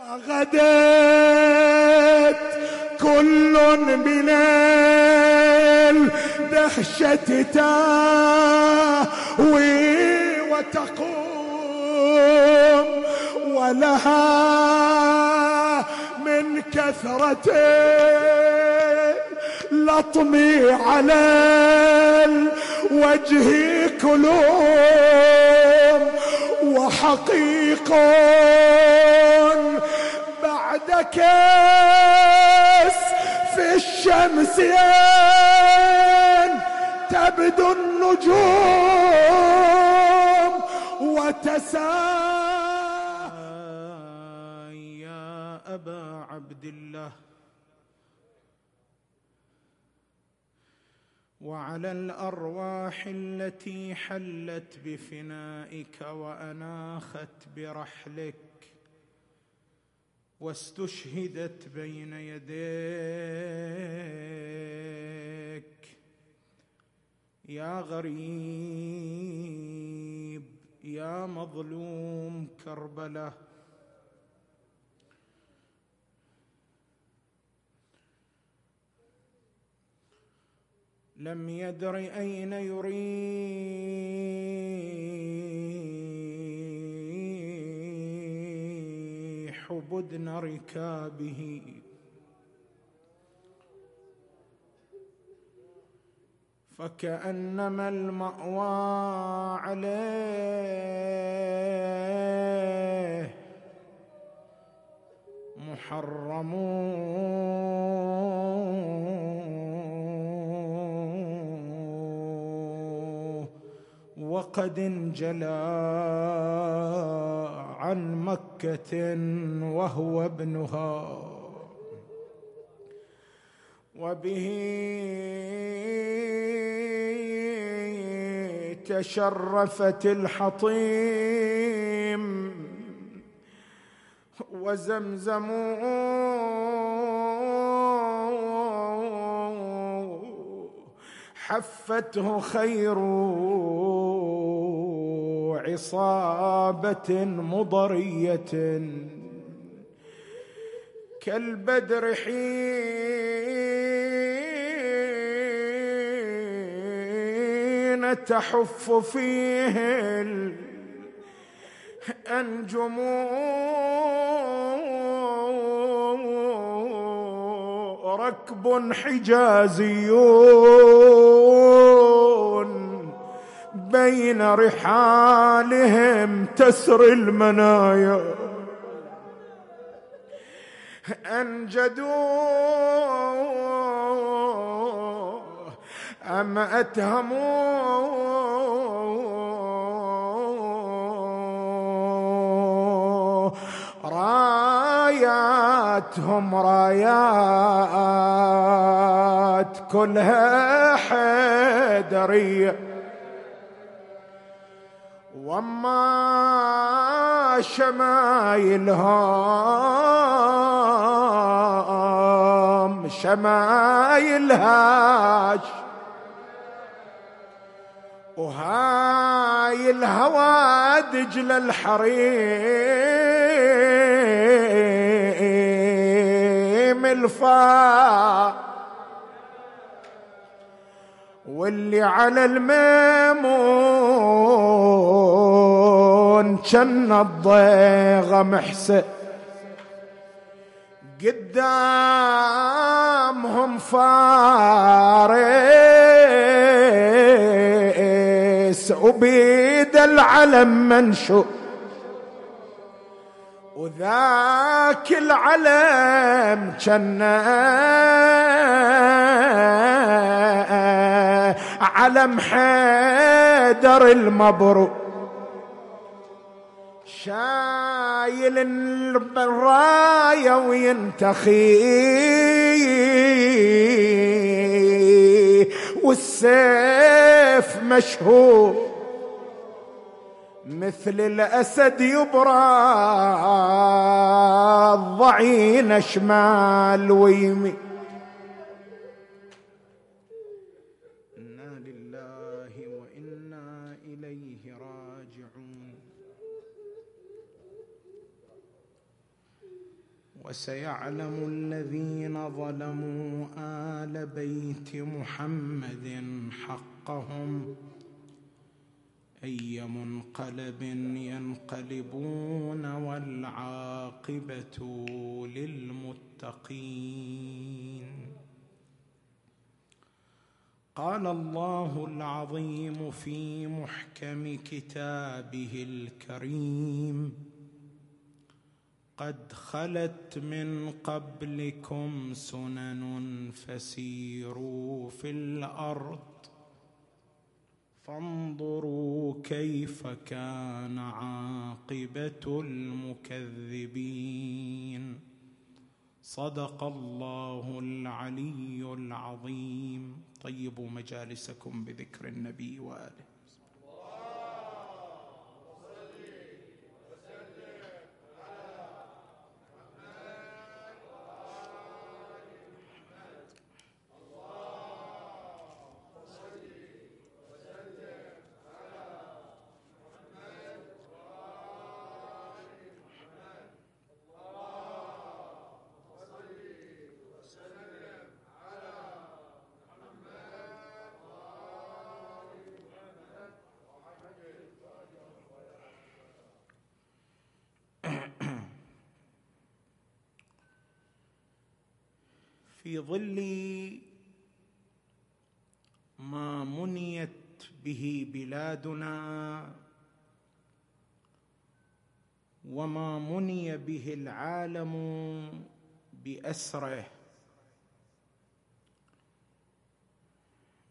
فغدت كل من الدهشة تاوي وتقوم ولها من كثرة لطمي على الوجه كلوم وحقيق كاس في الشمس تبدو النجوم وتساءل. يا أبا عبد الله. وعلى الأرواح التي حلت بفنائك وأناخت برحلك واستشهدت بين يديك. يا غريب يا مظلوم كربلة. لم يدر أين بدن ركابه فكأنما المأوى عليه محرمون وقد انجلى عن مكة وهو ابنها. وبه تشرفت الحطيم وزمزم حفته خير عصابة مضرية. كالبدر حين تحف فيه الأنجم. ركب حجازيون بين رحالهم تسري المنايا. أنجدوا أم أتهموا راياتهم رايات كلها حيدرية. وما شمايلهم شمايلهاش وهاي الهوادج للحريم الفا واللي على الميمون كان الضيغة محسن قدامهم فارس. وبيد العلم منشو. وذاك العلم كان علم حيدر المبروك شايل الراية وينتخي. والسيف مشهور. مثل الأسد يبرى الضعين شمال ويمين وسيعلم الذين ظلموا آل بيت محمد حقهم. أي منقلب ينقلبون والعاقبة للمتقين. قال الله العظيم في محكم كتابه الكريم قد خلت من قبلكم سنن فسيروا في الأرض فانظروا كيف كان عاقبة المكذبين. صدق الله العلي العظيم. طيبوا مجالسكم بذكر النبي وآله. في ظل ما منيت به بلادنا وما مني به العالم بأسره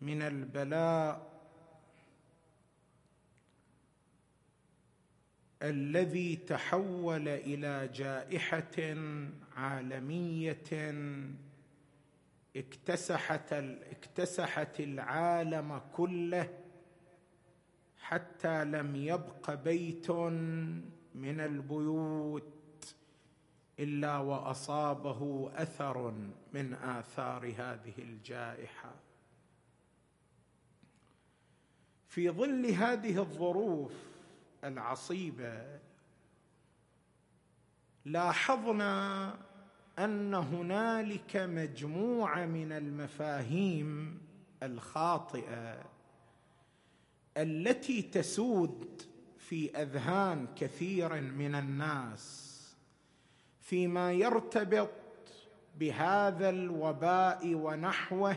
من البلاء الذي تحول إلى جائحة عالمية اكتسحت اكتسحت العالم كله حتى لم يبق بيت من البيوت إلا وأصابه أثر من آثار هذه الجائحة. في ظل هذه الظروف العصيبة لاحظنا أن هنالك مجموعة من المفاهيم الخاطئة التي تسود في أذهان كثير من الناس فيما يرتبط بهذا الوباء ونحوه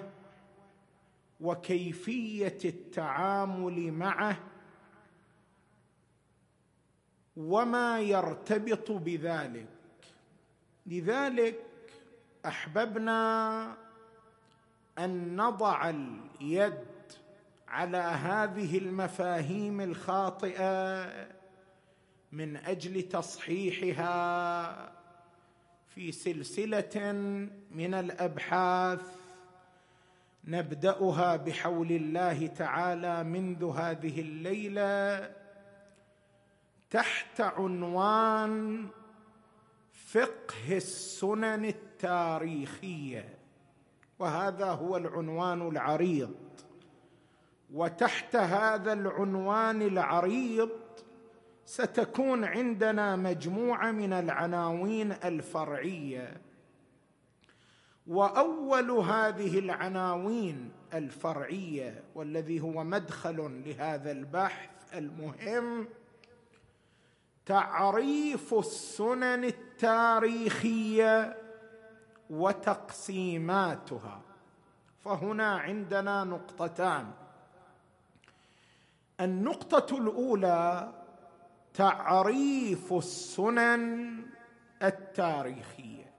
وكيفية التعامل معه وما يرتبط بذلك. لذلك أحببنا أن نضع اليد على هذه المفاهيم الخاطئة من أجل تصحيحها في سلسلة من الأبحاث نبدأها بحول الله تعالى منذ هذه الليلة تحت عنوان فقه السنن التاريخية وهذا هو العنوان العريض. وتحت هذا العنوان العريض ستكون عندنا مجموعة من العناوين الفرعية. وأول هذه العناوين الفرعية والذي هو مدخل لهذا البحث المهم تعريف السنن التاريخية وتقسيماتها. فهنا عندنا نقطتان. النقطة الأولى تعريف السنن التاريخية.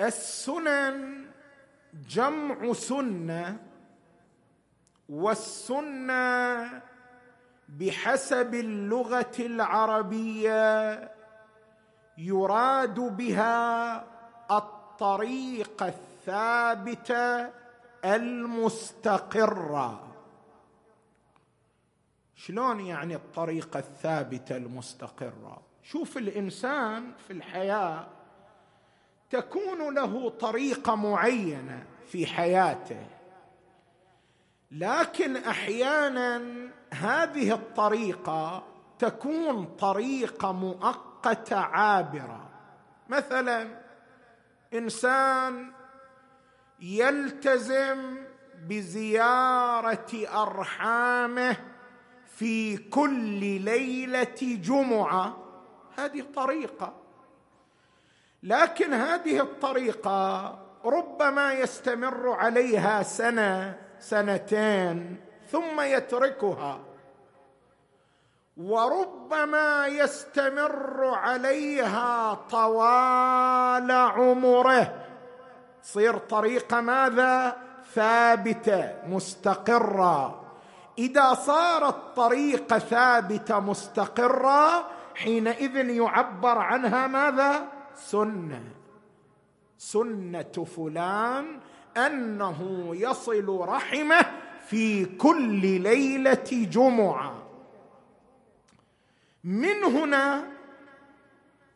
السنن جمع سنة والسنة بحسب اللغة العربية يراد بها الطريقة الثابته المستقره شلون يعني الطريقة الثابته المستقره شوف الإنسان في الحياة تكون له طريقه معينه في حياته لكن أحيانا هذه الطريقة تكون طريقة مؤقتة عابرة. مثلا إنسان يلتزم بزيارة أرحامه في كل ليلة جمعة. هذه طريقة. لكن هذه الطريقة ربما يستمر عليها سنة سنتين ثم يتركها. وربما يستمر عليها طوال عمره. تصير طريقه ماذا؟ ثابتة مستقرة. إذا صارت طريقه ثابتة مستقرة حينئذ يعبر عنها ماذا؟ سنة. سنة فلان أنه يصل رحمه في كل ليلة جمعة. من هنا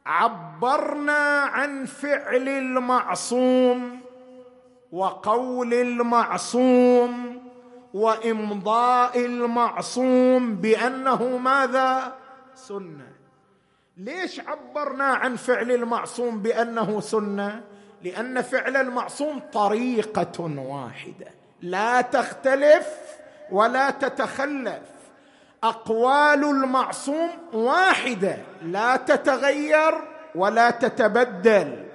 عبرنا عن فعل المعصوم وقول المعصوم وإمضاء المعصوم بأنه ماذا؟ سنة. ليش عبرنا عن فعل المعصوم بأنه سنة؟ لأن فعل المعصوم طريقة واحدة. لا تختلف ولا تتخلف. أقوال المعصوم واحدة لا تتغير ولا تتبدل.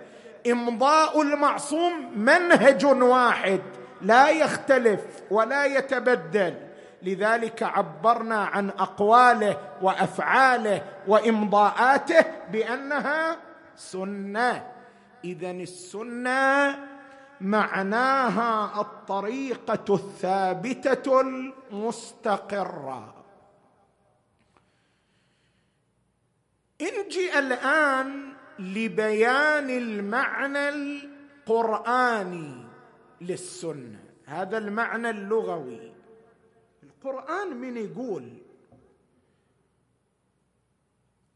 إمضاء المعصوم منهج واحد لا يختلف ولا يتبدل. لذلك عبرنا عن أقواله وأفعاله وإمضاءاته بأنها سنة. اذا السنة معناها الطريقة الثابتة المستقرة. نجي الآن لبيان المعنى القرآني للسنة. هذا المعنى اللغوي. القرآن من يقول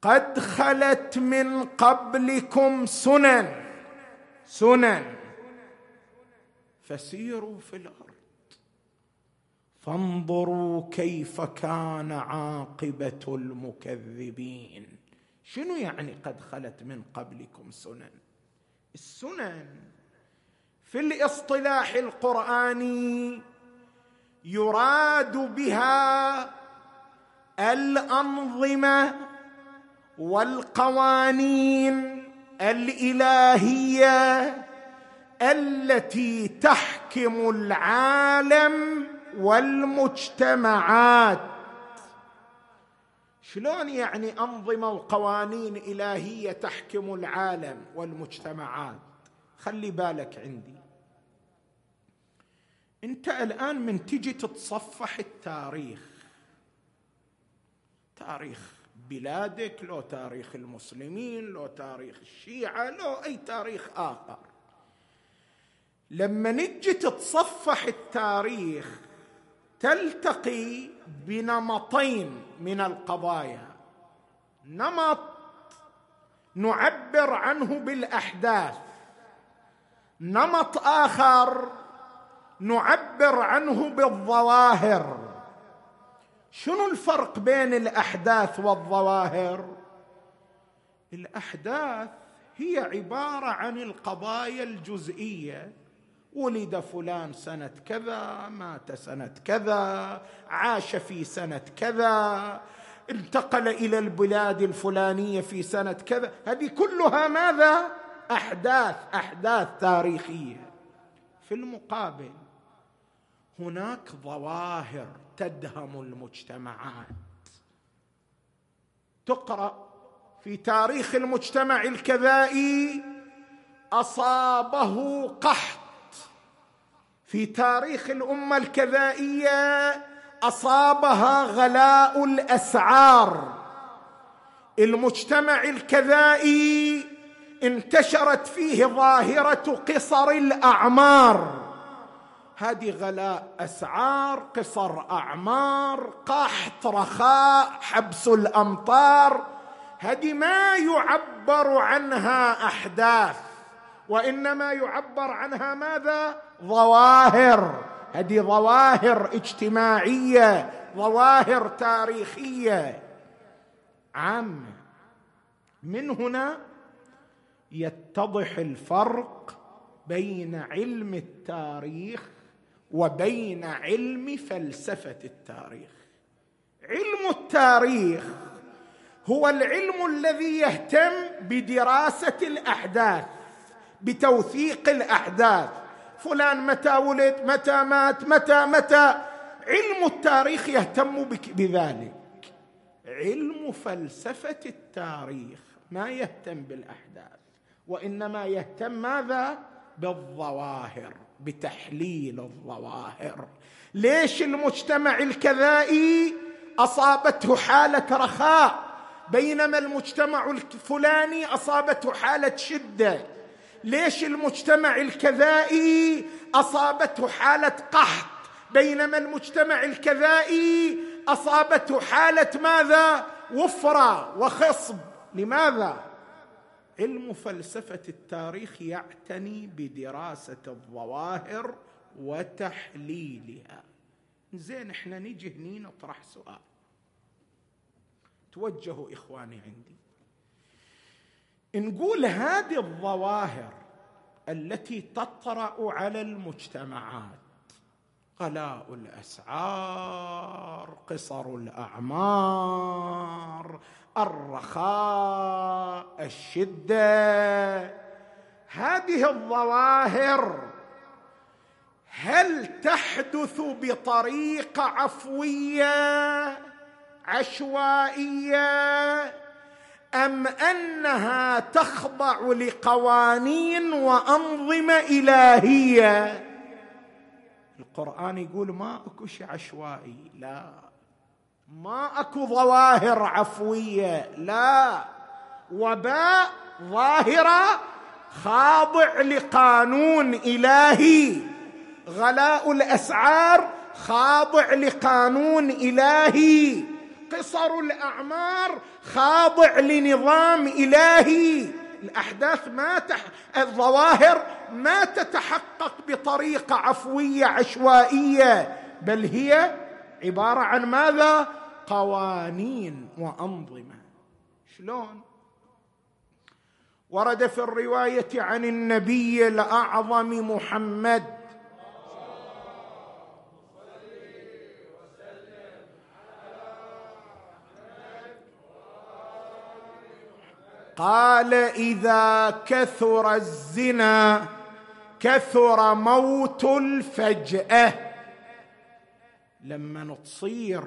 قد خلت من قبلكم سنن. سنن. فسيروا في الأرض. فانظروا كيف كان عاقبة المكذبين. شنو يعني قد خلت من قبلكم سنن؟ السنن في الاصطلاح القرآني يراد بها الأنظمة والقوانين الإلهية التي تحكم العالم والمجتمعات. شلون يعني أنظمة وقوانين إلهية تحكم العالم والمجتمعات؟ خلي بالك عندي. أنت الآن من تجي تتصفح التاريخ. تاريخ بلادك لو تاريخ المسلمين لو تاريخ الشيعة لو أي تاريخ آخر. لما نجي تتصفح التاريخ تلتقي بنمطين من القضايا. نمط نعبر عنه بالأحداث. نمط آخر نعبر عنه بالظواهر. شنو الفرق بين الأحداث والظواهر؟ الأحداث هي عبارة عن القضايا الجزئية. ولد فلان سنة كذا مات سنة كذا عاش في سنة كذا انتقل إلى البلاد الفلانية في سنة كذا. هذه كلها ماذا؟ أحداث أحداث تاريخية. في المقابل هناك ظواهر تدهم المجتمعات. تقرأ في تاريخ المجتمع الكذائي أصابه قحط في تاريخ الأمة الكذائية أصابها غلاء الأسعار. المجتمع الكذائي انتشرت فيه ظاهرة قصر الأعمار. هذه غلاء أسعار قصر أعمار قحط رخاء حبس الأمطار. هذه ما يعبر عنها أحداث. وإنما يعبر عنها ماذا؟ ظواهر. هذه ظواهر اجتماعية ظواهر تاريخية. عامه من هنا يتضح الفرق بين علم التاريخ وبين علم فلسفة التاريخ. علم التاريخ هو العلم الذي يهتم بدراسة الأحداث بتوثيق الأحداث. فلان متى ولد متى مات متى متى. علم التاريخ يهتم بذلك. علم فلسفة التاريخ ما يهتم بالأحداث وإنما يهتم ماذا؟ بالظواهر بتحليل الظواهر. ليش المجتمع الكذائي أصابته حالة رخاء؟ بينما المجتمع الفلاني أصابته حالة شدة. ليش المجتمع الكذائي أصابته حالة قحط؟ بينما المجتمع الكذائي أصابته حالة ماذا؟ وفرة وخصب. لماذا؟ علم فلسفة التاريخ يعتني بدراسة الظواهر وتحليلها. زين إحنا نجي هني نطرح سؤال. توجهوا إخواني عندي. نقول هذه الظواهر التي تطرأ على المجتمعات. غلاء الأسعار قصر الأعمار الرخاء الشدة. هذه الظواهر هل تحدث بطريقة عفوية عشوائية أم أنها تخضع لقوانين وأنظمة إلهية؟ القرآن يقول ما أكو شيء عشوائي لا. ما أكو ظواهر عفوية لا. وباء ظاهرة خاضع لقانون إلهي. غلاء الأسعار خاضع لقانون إلهي. قصر الأعمار خاضع لنظام إلهي. الأحداث ما تح... الظواهر ما تتحقق بطريقة عفوية عشوائية بل هي عبارة عن ماذا؟ قوانين وأنظمة. شلون؟ ورد في الرواية عن النبي الأعظم محمد قال إذا كثر الزنا كثر موت الفجأة. لما تصير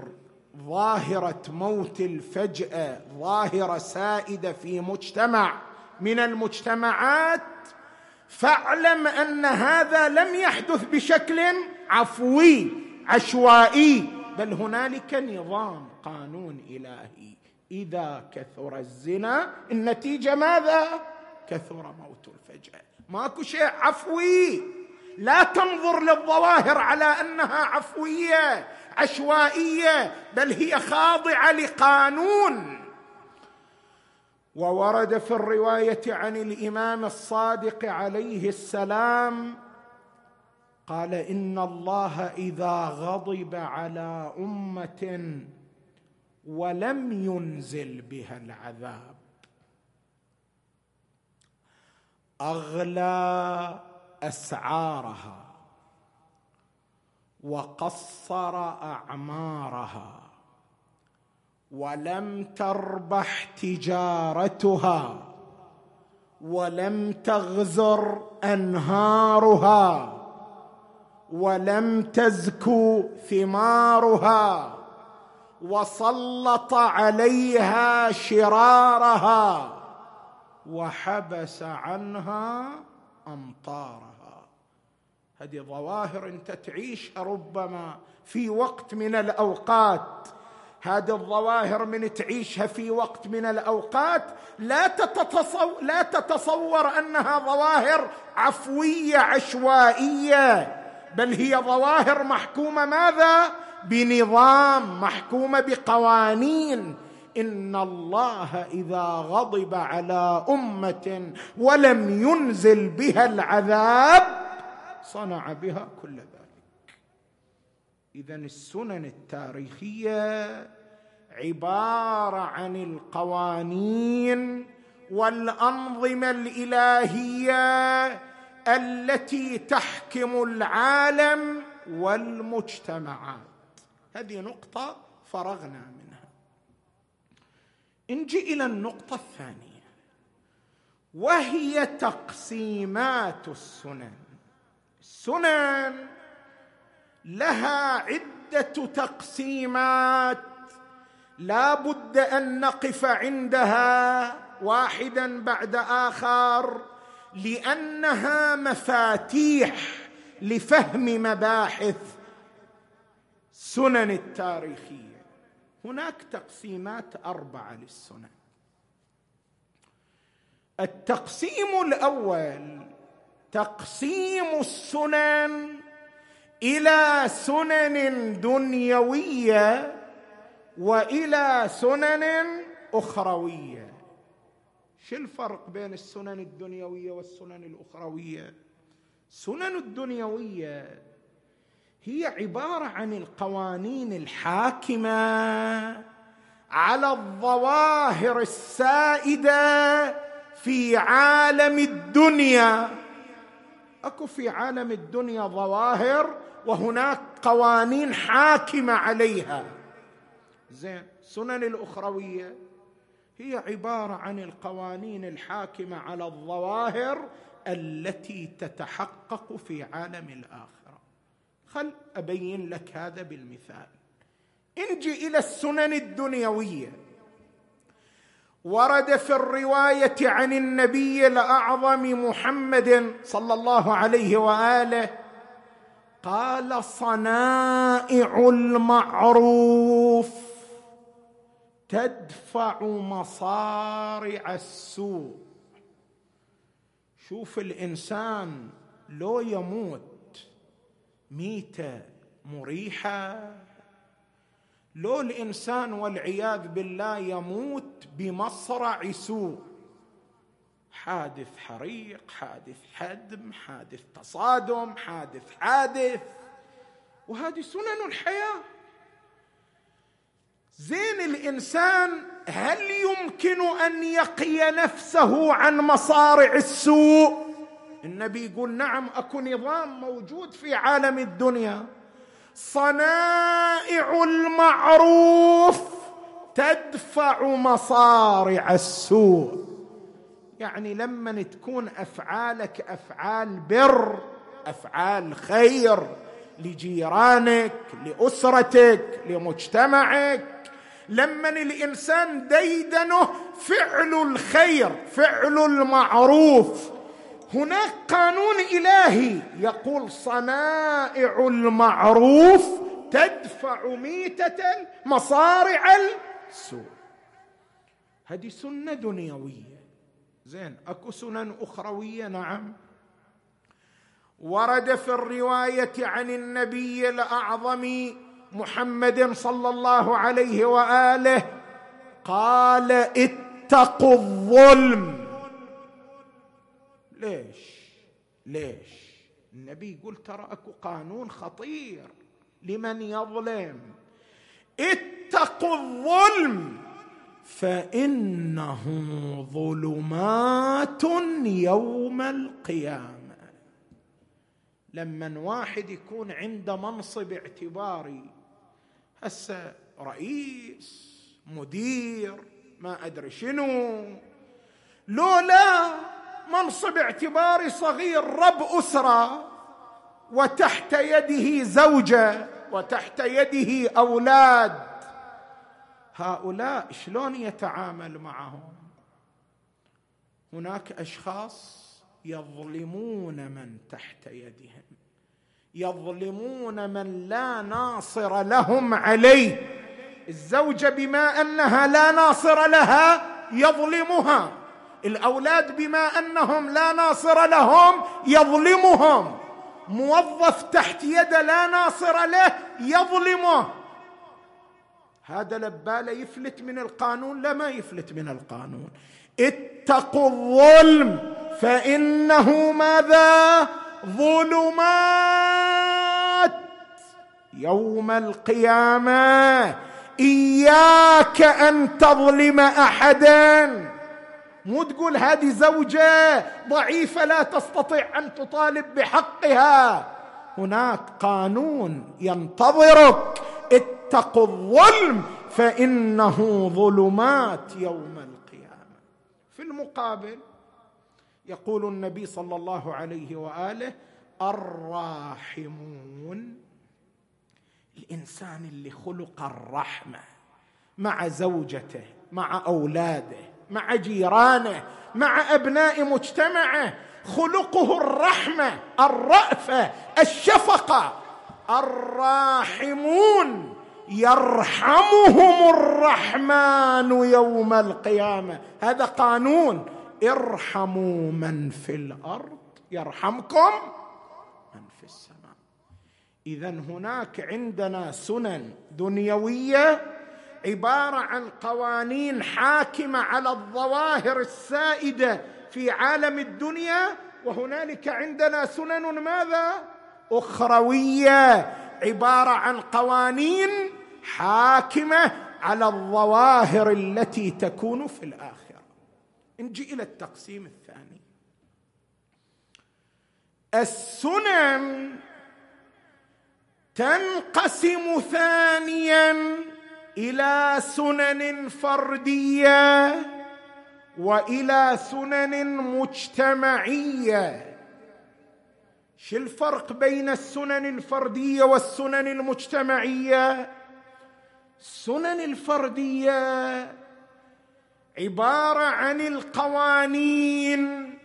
ظاهرة موت الفجأة ظاهرة سائدة في مجتمع من المجتمعات فاعلم أن هذا لم يحدث بشكل عفوي عشوائي بل هنالك نظام قانون إلهي. إذا كثر الزنا النتيجة ماذا؟ كثر موت الفجاه ماكو شيء عفوي. لا تنظر للظواهر على أنها عفوية عشوائية بل هي خاضعة لقانون. وورد في الرواية عن الإمام الصادق عليه السلام قال إن الله إذا غضب على أمة ولم ينزل بها العذاب. أغلى أسعارها وقصر أعمارها ولم تربح تجارتها ولم تغزر أنهارها ولم تزكو ثمارها وسلط عليها شرارها وحبس عنها أمطارها. هذه ظواهر انت تعيش ربما في وقت من الأوقات. هذه الظواهر من تعيشها في وقت من الأوقات. لا تتصور لا تتصور أنها ظواهر عفوية عشوائية بل هي ظواهر محكومة ماذا؟ بنظام محكومة بقوانين. إن الله إذا غضب على أمة ولم ينزل بها العذاب صنع بها كل ذلك. اذا السنن التاريخية عبارة عن القوانين والأنظمة الإلهية التي تحكم العالم والمجتمعات. هذه نقطة فرغنا منها. نجي إلى النقطة الثانية وهي تقسيمات السنن. السنن لها عدة تقسيمات. لا بد أن نقف عندها واحدا بعد آخر لأنها مفاتيح لفهم مباحث سنن التاريخية. هناك تقسيمات أربعة للسنن. التقسيم الأول تقسيم السنن إلى سنن دنيوية وإلى سنن أخروية. شو الفرق بين السنن الدنيوية والسنن الأخروية؟ السنن الدنيوية هي عبارة عن القوانين الحاكمة على الظواهر السائدة في عالم الدنيا. أكو في عالم الدنيا ظواهر وهناك قوانين حاكمة عليها. زين سنن الأخروية هي عبارة عن القوانين الحاكمة على الظواهر التي تتحقق في عالم الاخره خل أبين لك هذا بالمثال. انجي إلى السنن الدنيوية. ورد في الرواية عن النبي الأعظم محمد صلى الله عليه وآله قال صنائع المعروف تدفع مصارع السوء. شوف الإنسان لو يموت ميتة مريحة. لو الإنسان والعياذ بالله يموت بمصرع سوء حادث حريق حادث هدم حادث تصادم حادث حادث وهذه سنن الحياة. زين الإنسان هل يمكن أن يقي نفسه عن مصارع السوء؟ النبي يقول نعم أكو نظام موجود في عالم الدنيا. صنائع المعروف تدفع مصارع السوء. يعني لما تكون أفعالك أفعال بر أفعال خير لجيرانك لأسرتك لمجتمعك لما الإنسان ديدنه فعل الخير فعل المعروف. هناك قانون إلهي يقول صنائع المعروف تدفع ميتة مصارع السوء. هذه سنة دنيوية. زين أكو سنن أخروية نعم. ورد في الرواية عن النبي الأعظم محمد صلى الله عليه وآله قال اتقوا الظلم. ليش؟ ليش؟ النبي يقول ترى أكو قانون خطير لمن يظلم. اتقوا الظلم فإنه ظلمات يوم القيامة. لما واحد يكون عنده منصب اعتباري هسه رئيس مدير ما أدري شنو لولا منصب اعتباري صغير رب أسرة وتحت يده زوجة وتحت يده أولاد. هؤلاء شلون يتعامل معهم؟ هناك أشخاص يظلمون من تحت يدهم يظلمون من لا ناصر لهم عليه. الزوجة بما أنها لا ناصر لها يظلمها. الأولاد بما أنهم لا ناصر لهم يظلمهم. موظف تحت يد لا ناصر له يظلمه. هذا لباله يفلت من القانون لا ما يفلت من القانون. اتقوا الظلم فإنه ماذا؟ ظلمات. يوم القيامة إياك أن تظلم احدا. مو تقول هذه زوجة ضعيفة لا تستطيع أن تطالب بحقها. هناك قانون ينتظرك. اتقوا الظلم فإنه ظلمات يوم القيامة. في المقابل يقول النبي صلى الله عليه وآله الراحمون الإنسان اللي خلق الرحمة مع زوجته مع أولاده مع جيرانه مع أبناء مجتمعه خلقه الرحمة الرأفة الشفقة. الراحمون يرحمهم الرحمن يوم القيامة. هذا قانون. ارحموا من في الأرض يرحمكم من في السماء. اذا هناك عندنا سنن دنيوية عبارة عن قوانين حاكمة على الظواهر السائدة في عالم الدنيا وهنالك عندنا سنن ماذا؟ أخروية عبارة عن قوانين حاكمة على الظواهر التي تكون في الآخرة. نجي إلى التقسيم الثاني. السنن تنقسم ثانيا إلى سنن فردية وإلى سنن مجتمعية. شو الفرق بين السنن الفردية والسنن المجتمعية؟ السنن الفردية عبارة عن القوانين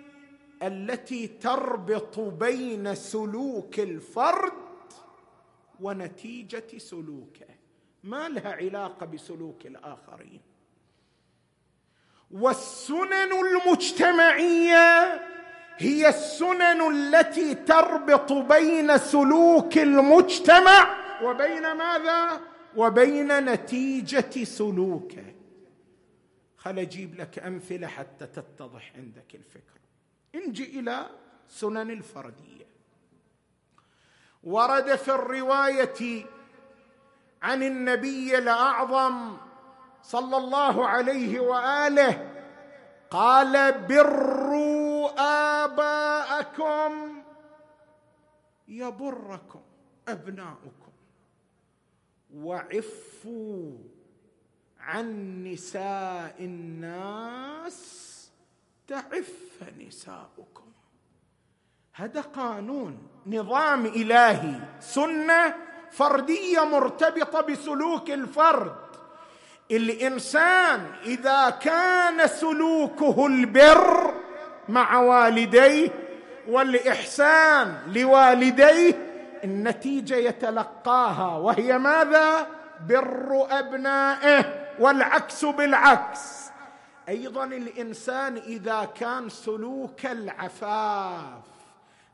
التي تربط بين سلوك الفرد ونتيجة سلوكه. ما لها علاقة بسلوك الآخرين. والسنن المجتمعية هي السنن التي تربط بين سلوك المجتمع وبين ماذا؟ وبين نتيجة سلوكه. خل أجيب لك أمثلة حتى تتضح عندك الفكرة. نجي إلى سنن الفردية. ورد في الرواية عن النبي الأعظم صلى الله عليه وآله قال بروا آباءكم يبركم أبناؤكم وعفوا عن نساء الناس تعف نساؤكم. هذا قانون نظام إلهي سنة فردية مرتبطة بسلوك الفرد. الإنسان إذا كان سلوكه البر مع والديه والإحسان لوالديه النتيجة يتلقاها وهي ماذا؟ بر أبنائه والعكس بالعكس. أيضا الإنسان إذا كان سلوك العفاف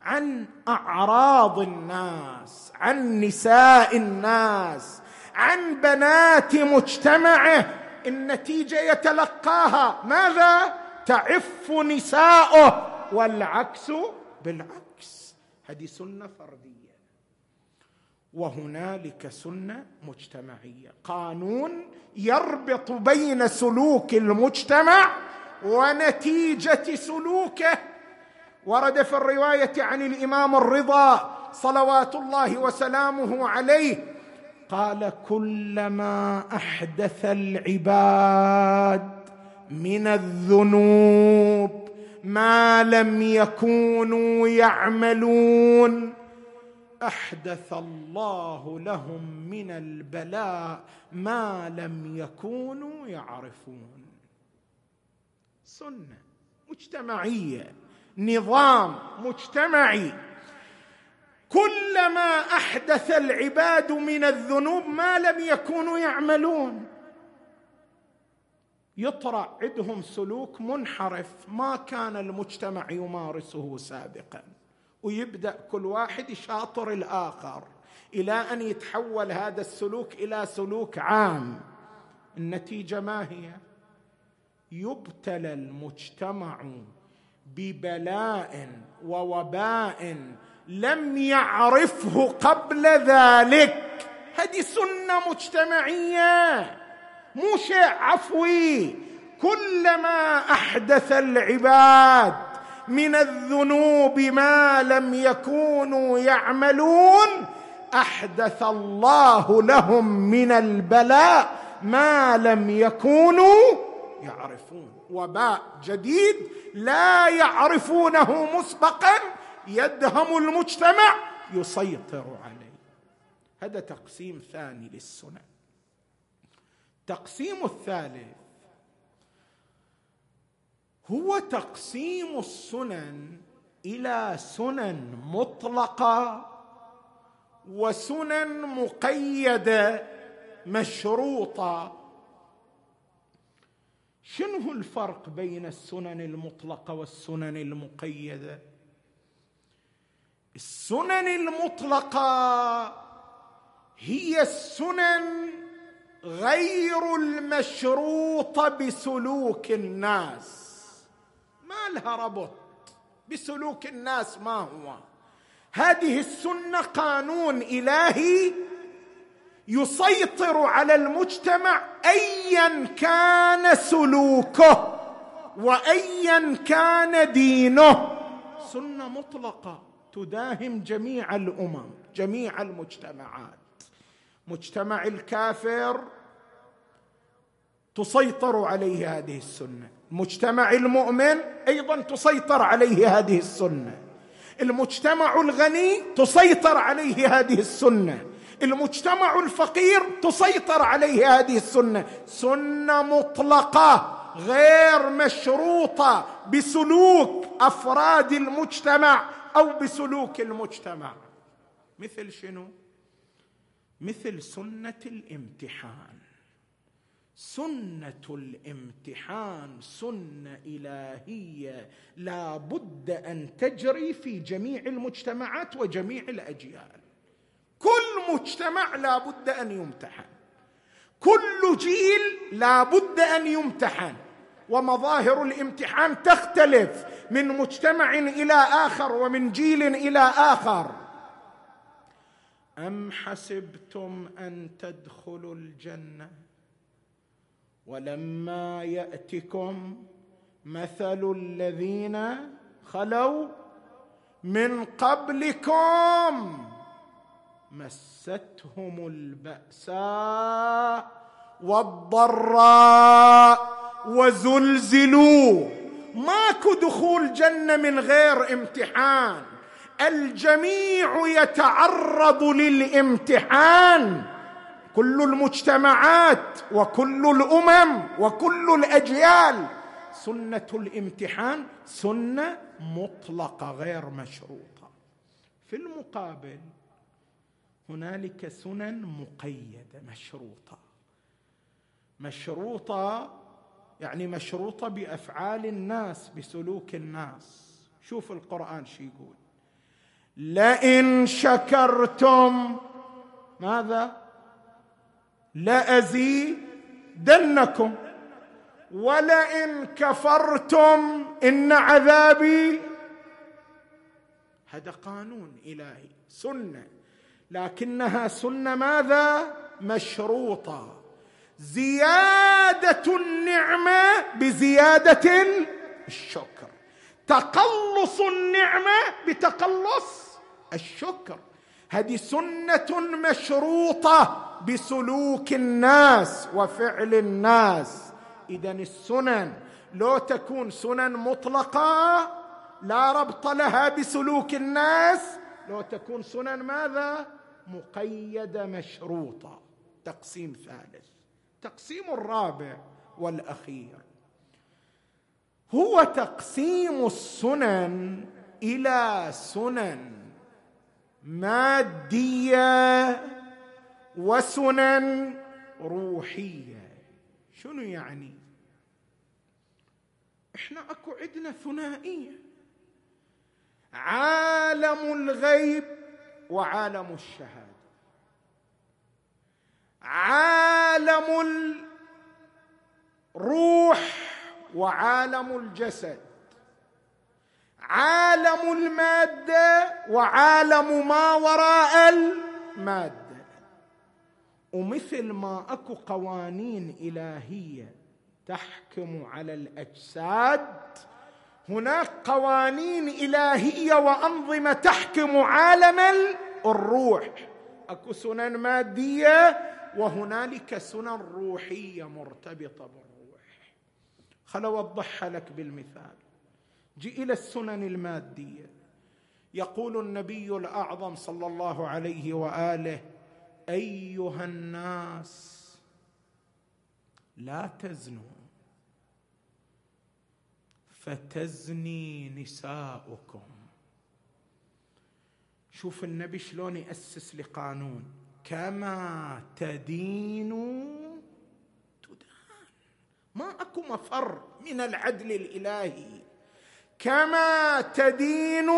عن أعراض الناس عن نساء الناس عن بنات مجتمعه. النتيجه يتلقاها. ماذا؟ تعف نساؤه والعكس بالعكس. هذه سنة فردية. وهنالك سنة مجتمعية. قانون يربط بين سلوك المجتمع ونتيجة سلوكه. ورد في الرواية عن الإمام الرضا صلوات الله وسلامه عليه قال كلما أحدث العباد من الذنوب ما لم يكونوا يعملون أحدث الله لهم من البلاء ما لم يكونوا يعرفون. سنة مجتمعية. نظام مجتمعي. كلما أحدث العباد من الذنوب ما لم يكونوا يعملون. يطرا عندهم سلوك منحرف. ما كان المجتمع يمارسه سابقا. ويبدأ كل واحد يشاطر الآخر إلى أن يتحول هذا السلوك إلى سلوك عام. النتيجة ما هي؟ يبتلى المجتمع ببلاء ووباء لم يعرفه قبل ذلك. هذه سنة مجتمعية مو شيء عفوي. كلما أحدث العباد من الذنوب ما لم يكونوا يعملون أحدث الله لهم من البلاء ما لم يكونوا يعرفون. وباء جديد لا يعرفونه مسبقا يدهم المجتمع يسيطر عليه. هذا تقسيم ثاني للسنن. تقسيم الثالث هو تقسيم السنن إلى سنن مطلقة وسنن مقيدة مشروطة. شنو الفرق بين السنن المطلقة والسنن المقيدة؟ السنن المطلقة هي السنن غير المشروطه بسلوك الناس. ما لها ربط بسلوك الناس ما هو. هذه السنة قانون إلهي يسيطر على المجتمع ايا كان سلوكه وايا كان دينه. سنة مطلقة تداهم جميع الأمم جميع المجتمعات. مجتمع الكافر تسيطر عليه هذه السنة. المجتمع المؤمن أيضا تسيطر عليه هذه السنة. المجتمع الغني تسيطر عليه هذه السنة. المجتمع الفقير تسيطر عليه هذه السنة. سنة مطلقة غير مشروطة بسلوك أفراد المجتمع أو بسلوك المجتمع. مثل شنو؟ مثل سنة الامتحان. سنة الامتحان سنة إلهية لا بد أن تجري في جميع المجتمعات وجميع الأجيال. كل مجتمع لا بد أن يمتحن. كل جيل لا بد أن يمتحن. ومظاهر الامتحان تختلف من مجتمع إلى آخر ومن جيل إلى آخر. أم حسبتم أن تدخلوا الجنة؟ ولما يأتكم مثل الذين خلوا من قبلكم. مستهم البأساء والضراء وزلزلوا. ماكو دخول جنة من غير امتحان. الجميع يتعرض للامتحان. كل المجتمعات وكل الأمم وكل الأجيال. سنة الامتحان سنة مطلقة غير مشروطة. في المقابل هنالك سنن مقيدة مشروطة. مشروطة يعني مشروطة بأفعال الناس بسلوك الناس. شوف القرآن شو يقول. لئن شكرتم ماذا؟ لأزيدنكم. ولئن كفرتم إن عذابي. هذا قانون إلهي سنة. لكنها سنة ماذا؟ مشروطة. زيادة النعمة بزيادة الشكر. تقلص النعمة بتقلص الشكر. هذه سنة مشروطة بسلوك الناس وفعل الناس. اذا السنن لو تكون سنن مطلقة لا ربط لها بسلوك الناس. لو تكون سنن ماذا؟ مقيده مشروطه تقسيم ثالث. تقسيم الرابع والأخير. هو تقسيم السنن إلى سنن مادية وسنن روحية. شنو يعني؟ إحنا أكو عندنا ثنائية. عالم الغيب وعالم الشهادة. عالم الروح وعالم الجسد. عالم المادة وعالم ما وراء المادة. ومثل ما أكو قوانين إلهية تحكم على الأجساد هناك قوانين إلهية وأنظمة تحكم عالم الروح. أكو سنن مادية وهنالك سنن روحية مرتبطة بالروح. خل أوضحها لك بالمثال. جي إلى السنن المادية. يقول النبي الأعظم صلى الله عليه وآله أيها الناس لا تزنوا فتزني نساؤكم. شوف النبي شلون يأسس لقانون. كما تدين تدان. ما أكو مفر من العدل الإلهي. كما تدين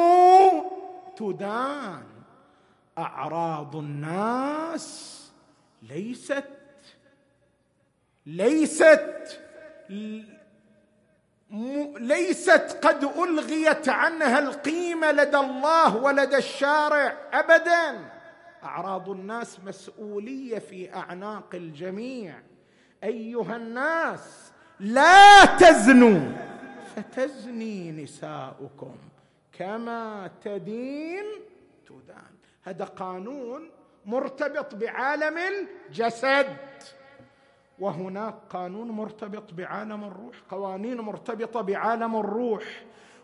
تدان. أعراض الناس ليست ليست ليست قد ألغيت عنها القيمة لدى الله ولدى الشارع ابدا. أعراض الناس مسؤولية في أعناق الجميع. أيها الناس لا تزنوا. فتزني نساؤكم كما تدين تدان. هذا قانون مرتبط بعالم الجسد. وهناك قانون مرتبط بعالم الروح قوانين مرتبطة بعالم الروح.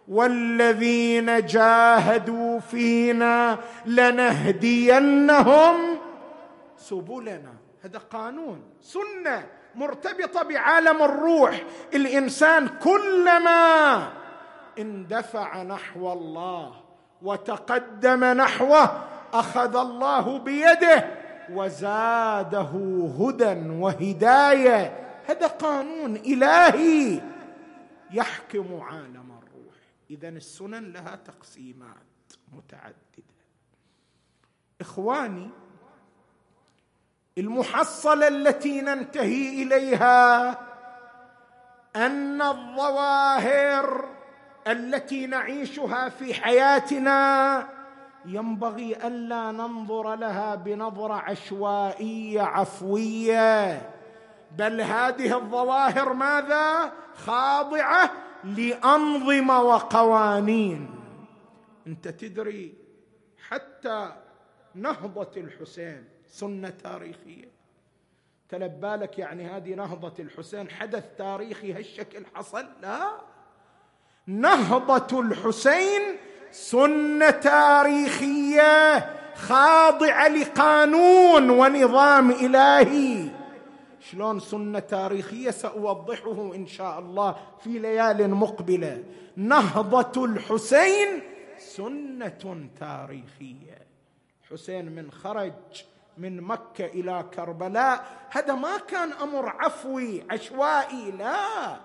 والذين جاهدوا فينا لنهدينهم سبلنا. هذا قانون سنة مرتبطة بعالم الروح. الإنسان كلما اندفع نحو الله وتقدم نحوه أخذ الله بيده وزاده هدى وهداية. هذا قانون إلهي يحكم عالم الروح. اذا السنن لها تقسيمات متعددة. إخواني المحصلة التي ننتهي إليها أن الظواهر التي نعيشها في حياتنا ينبغي ألا ننظر لها بنظرة عشوائية عفوية. بل هذه الظواهر ماذا؟ خاضعة لانظمه وقوانين. أنت تدري حتى نهضة الحسين سنة تاريخية. تلبالك يعني هذه نهضة الحسين حدث تاريخي هالشكل حصل؟ لا. نهضة الحسين سنة تاريخية خاضعة لقانون ونظام إلهي. شلون سنة تاريخية سأوضحه إن شاء الله في ليال مقبلة. نهضة الحسين سنة تاريخية. حسين من خرج من مكة إلى كربلاء. هذا ما كان أمر عفوي عشوائي لا.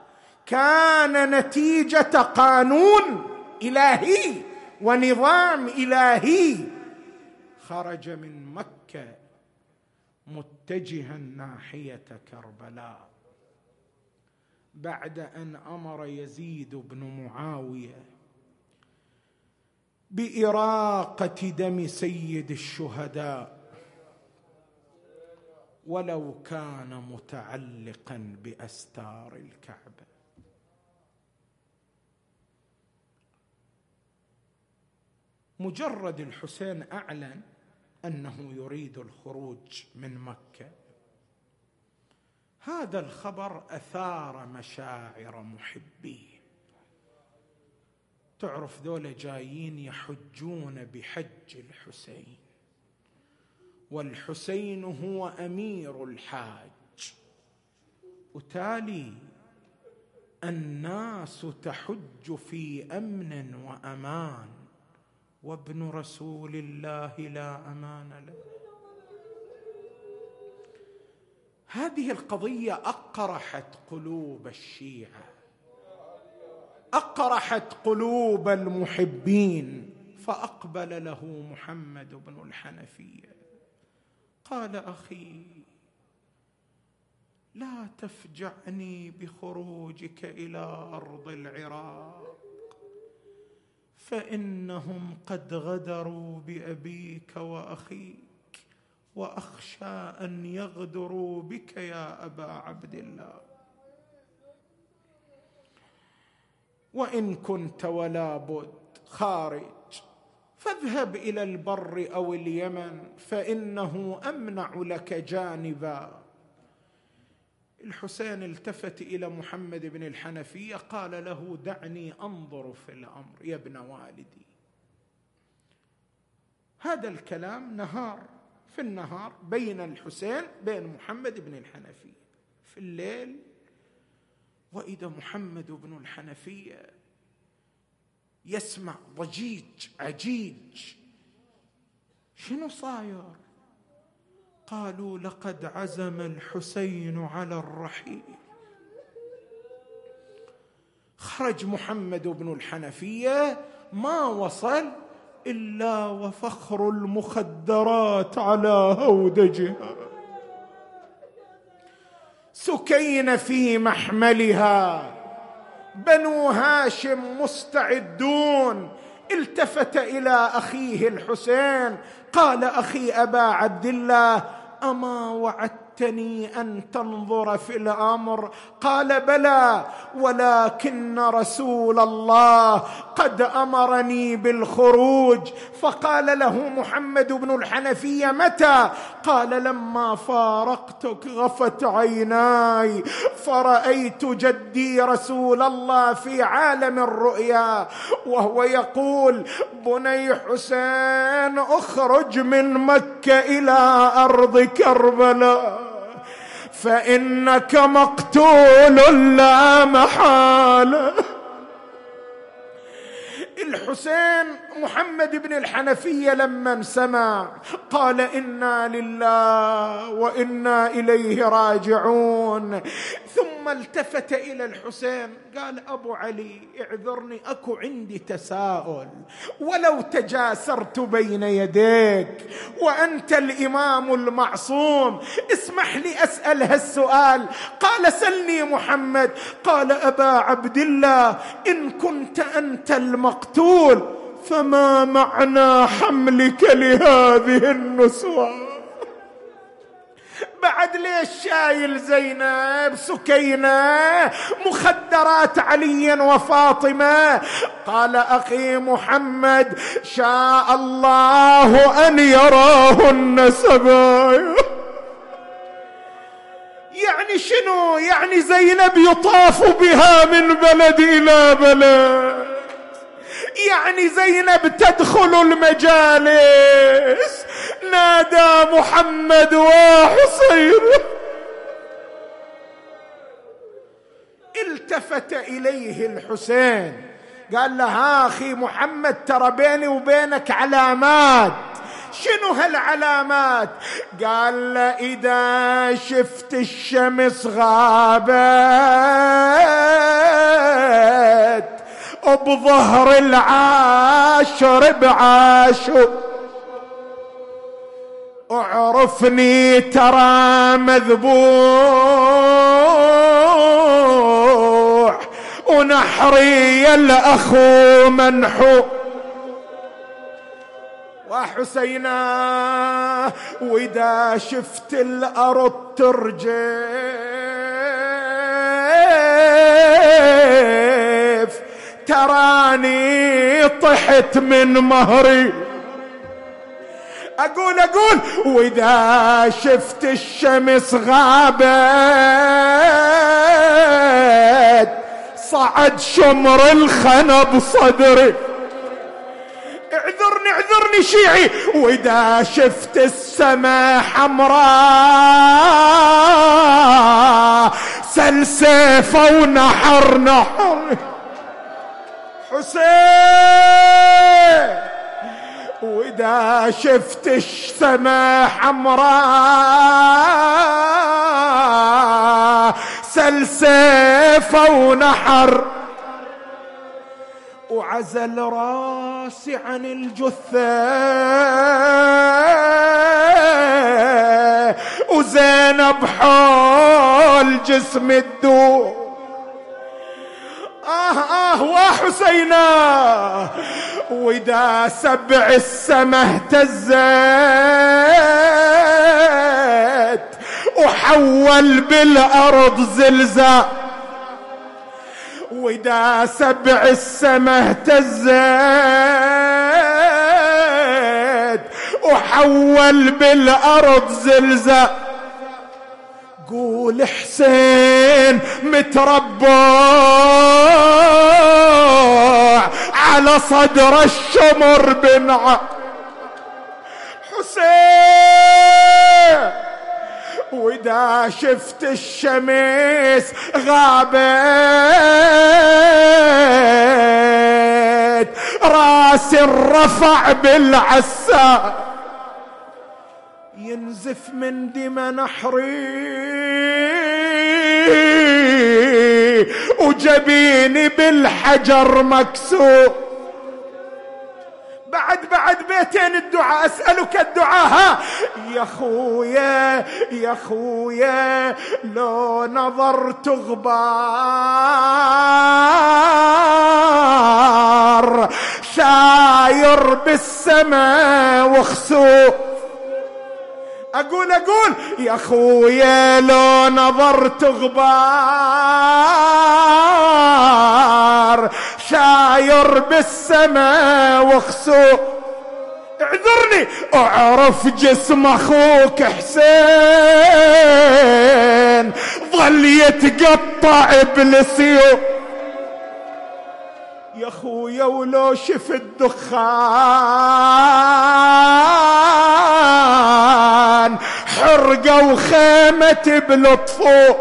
كان نتيجة قانون إلهي. ونظام إلهي خرج من مكة متجها ناحية كربلاء. بعد أن أمر يزيد بن معاوية بإراقة دم سيد الشهداء. ولو كان متعلقا بأستار الكعبة. مجرد الحسين أعلن أنه يريد الخروج من مكة. هذا الخبر أثار مشاعر محبيه تعرف ذولا جايين يحجون بحج الحسين والحسين هو أمير الحاج. وتالي الناس تحج في أمن وأمان. وابن رسول الله لا أمان له. هذه القضية أقرحت قلوب الشيعة. أقرحت قلوب المحبين فأقبل له محمد بن الحنفية. قال أخي لا تفجعني بخروجك إلى أرض العراق. فإنهم قد غدروا بأبيك وأخيك وأخشى أن يغدروا بك يا أبا عبد الله. وإن كنت ولا بد خارج فاذهب إلى البر أو اليمن فإنه أمنع لك جانبا. الحسين التفت إلى محمد بن الحنفية قال له دعني أنظر في الأمر يا ابن والدي. هذا الكلام نهار في النهار بين الحسين بين محمد بن الحنفية. في الليل وإذا محمد بن الحنفية يسمع ضجيج عجيج شنو صاير؟ قالوا لقد عزم الحسين على الرحيل. خرج محمد بن الحنفية ما وصل إلا وفخر المخدرات على هودجها سكين في محملها. بنو هاشم مستعدون التفت إلى أخيه الحسين قال أخي أبا عبد الله أما وعدت وعدتني أن تنظر في الأمر؟ قال بلى ولكن رسول الله قد أمرني بالخروج. فقال له محمد بن الحنفية متى؟ قال لما فارقتك غفت عيناي فرأيت جدي رسول الله في عالم الرؤيا وهو يقول بني حسين اخرج من مكة إلى أرض كربلاء فإنك مقتول لا محالة. الحسين محمد بن الحنفية لما سمع قال إنا لله وإنا إليه راجعون. ثم التفت إلى الحسين قال أبو علي اعذرني أكو عندي تساؤل. ولو تجاسرت بين يديك وأنت الإمام المعصوم اسمح لي أسأل هالسؤال. قال سلني محمد. قال أبا عبد الله إن كنت أنت المقتول فما معنى حملك لهذه النسوة؟ بعد ليش شايل زينب سكينة مخدرات علي وفاطمة. قال أخي محمد شاء الله أن يراهن سبايا. يعني شنو؟ يعني زينب يطاف بها من بلد إلى بلد. يعني زينب تدخل المجالس. نادى محمد وحصين التفت إليه الحسين. قال له أخي محمد ترى بيني وبينك علامات. شنو هالعلامات؟ قال له إذا شفت الشمس غابت. بظهر العاشر بعاشر. اعرفني ترى مذبوح ونحري الاخو منحو. وحسينا وإذا شفت الأرض ترجف تراني طحت من مهري. أقول أقول وإذا شفت الشمس غابت صعد شمر الخنب صدري اعذرني اعذرني شيعي وإذا شفت السماء حمراء سل سيفه ونحر نحر. حسين! وإذا شفت السما حمراء سل سيفه ونحر. وعزل راسي عن الجثة. وزينب حول جسم الدور آه آه وحسينا. وإذا سبع السما اهتزت وحول بالأرض زلزال. ودا سبع السما اهتزت وحول بالأرض زلزال. قول حسين متربع على صدر الشمر بنع حسين وإذا شفت الشمس غابت رأس الرفع بالعسى. ينزف من دم نحري وجبيني بالحجر مكسور بعد بعد بيتين الدعاء أسألك الدعاء. ها. يا خويا يا خويا لو نظرت غبار شاير بالسماء وخسوف أقول أقول يا خويا لو نظرت غبار شاير بالسماء وخسوف اعذرني أعرف جسم أخوك حسين ظل يتقطع بالسيوف يا خويا ولو شفت دخان حرقة وخيمة بلطفو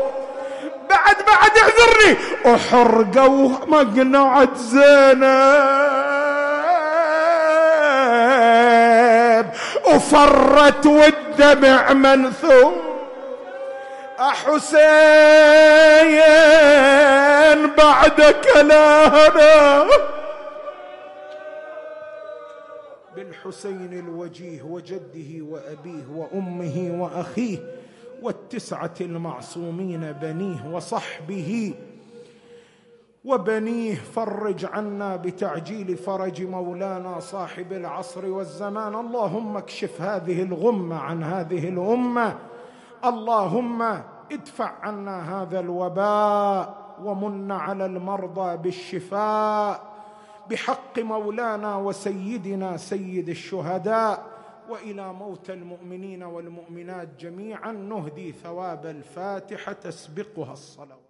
بعد بعد اعذرني وحرقة ومقنعة زينب. وفرت والدمع منثور حسين بعدك لا هنا بالحسين الوجيه وجده وأبيه وأمه وأخيه والتسعة المعصومين بنيه وصحبه. وبنيه فرج عنا بتعجيل فرج مولانا صاحب العصر والزمان. اللهم اكشف هذه الغمة عن هذه الأمة. اللهم ادفع عنا هذا الوباء ومن على المرضى بالشفاء. بحق مولانا وسيدنا سيد الشهداء وإلى موتى المؤمنين والمؤمنات جميعا نهدي ثواب الفاتحة تسبقها الصلوات.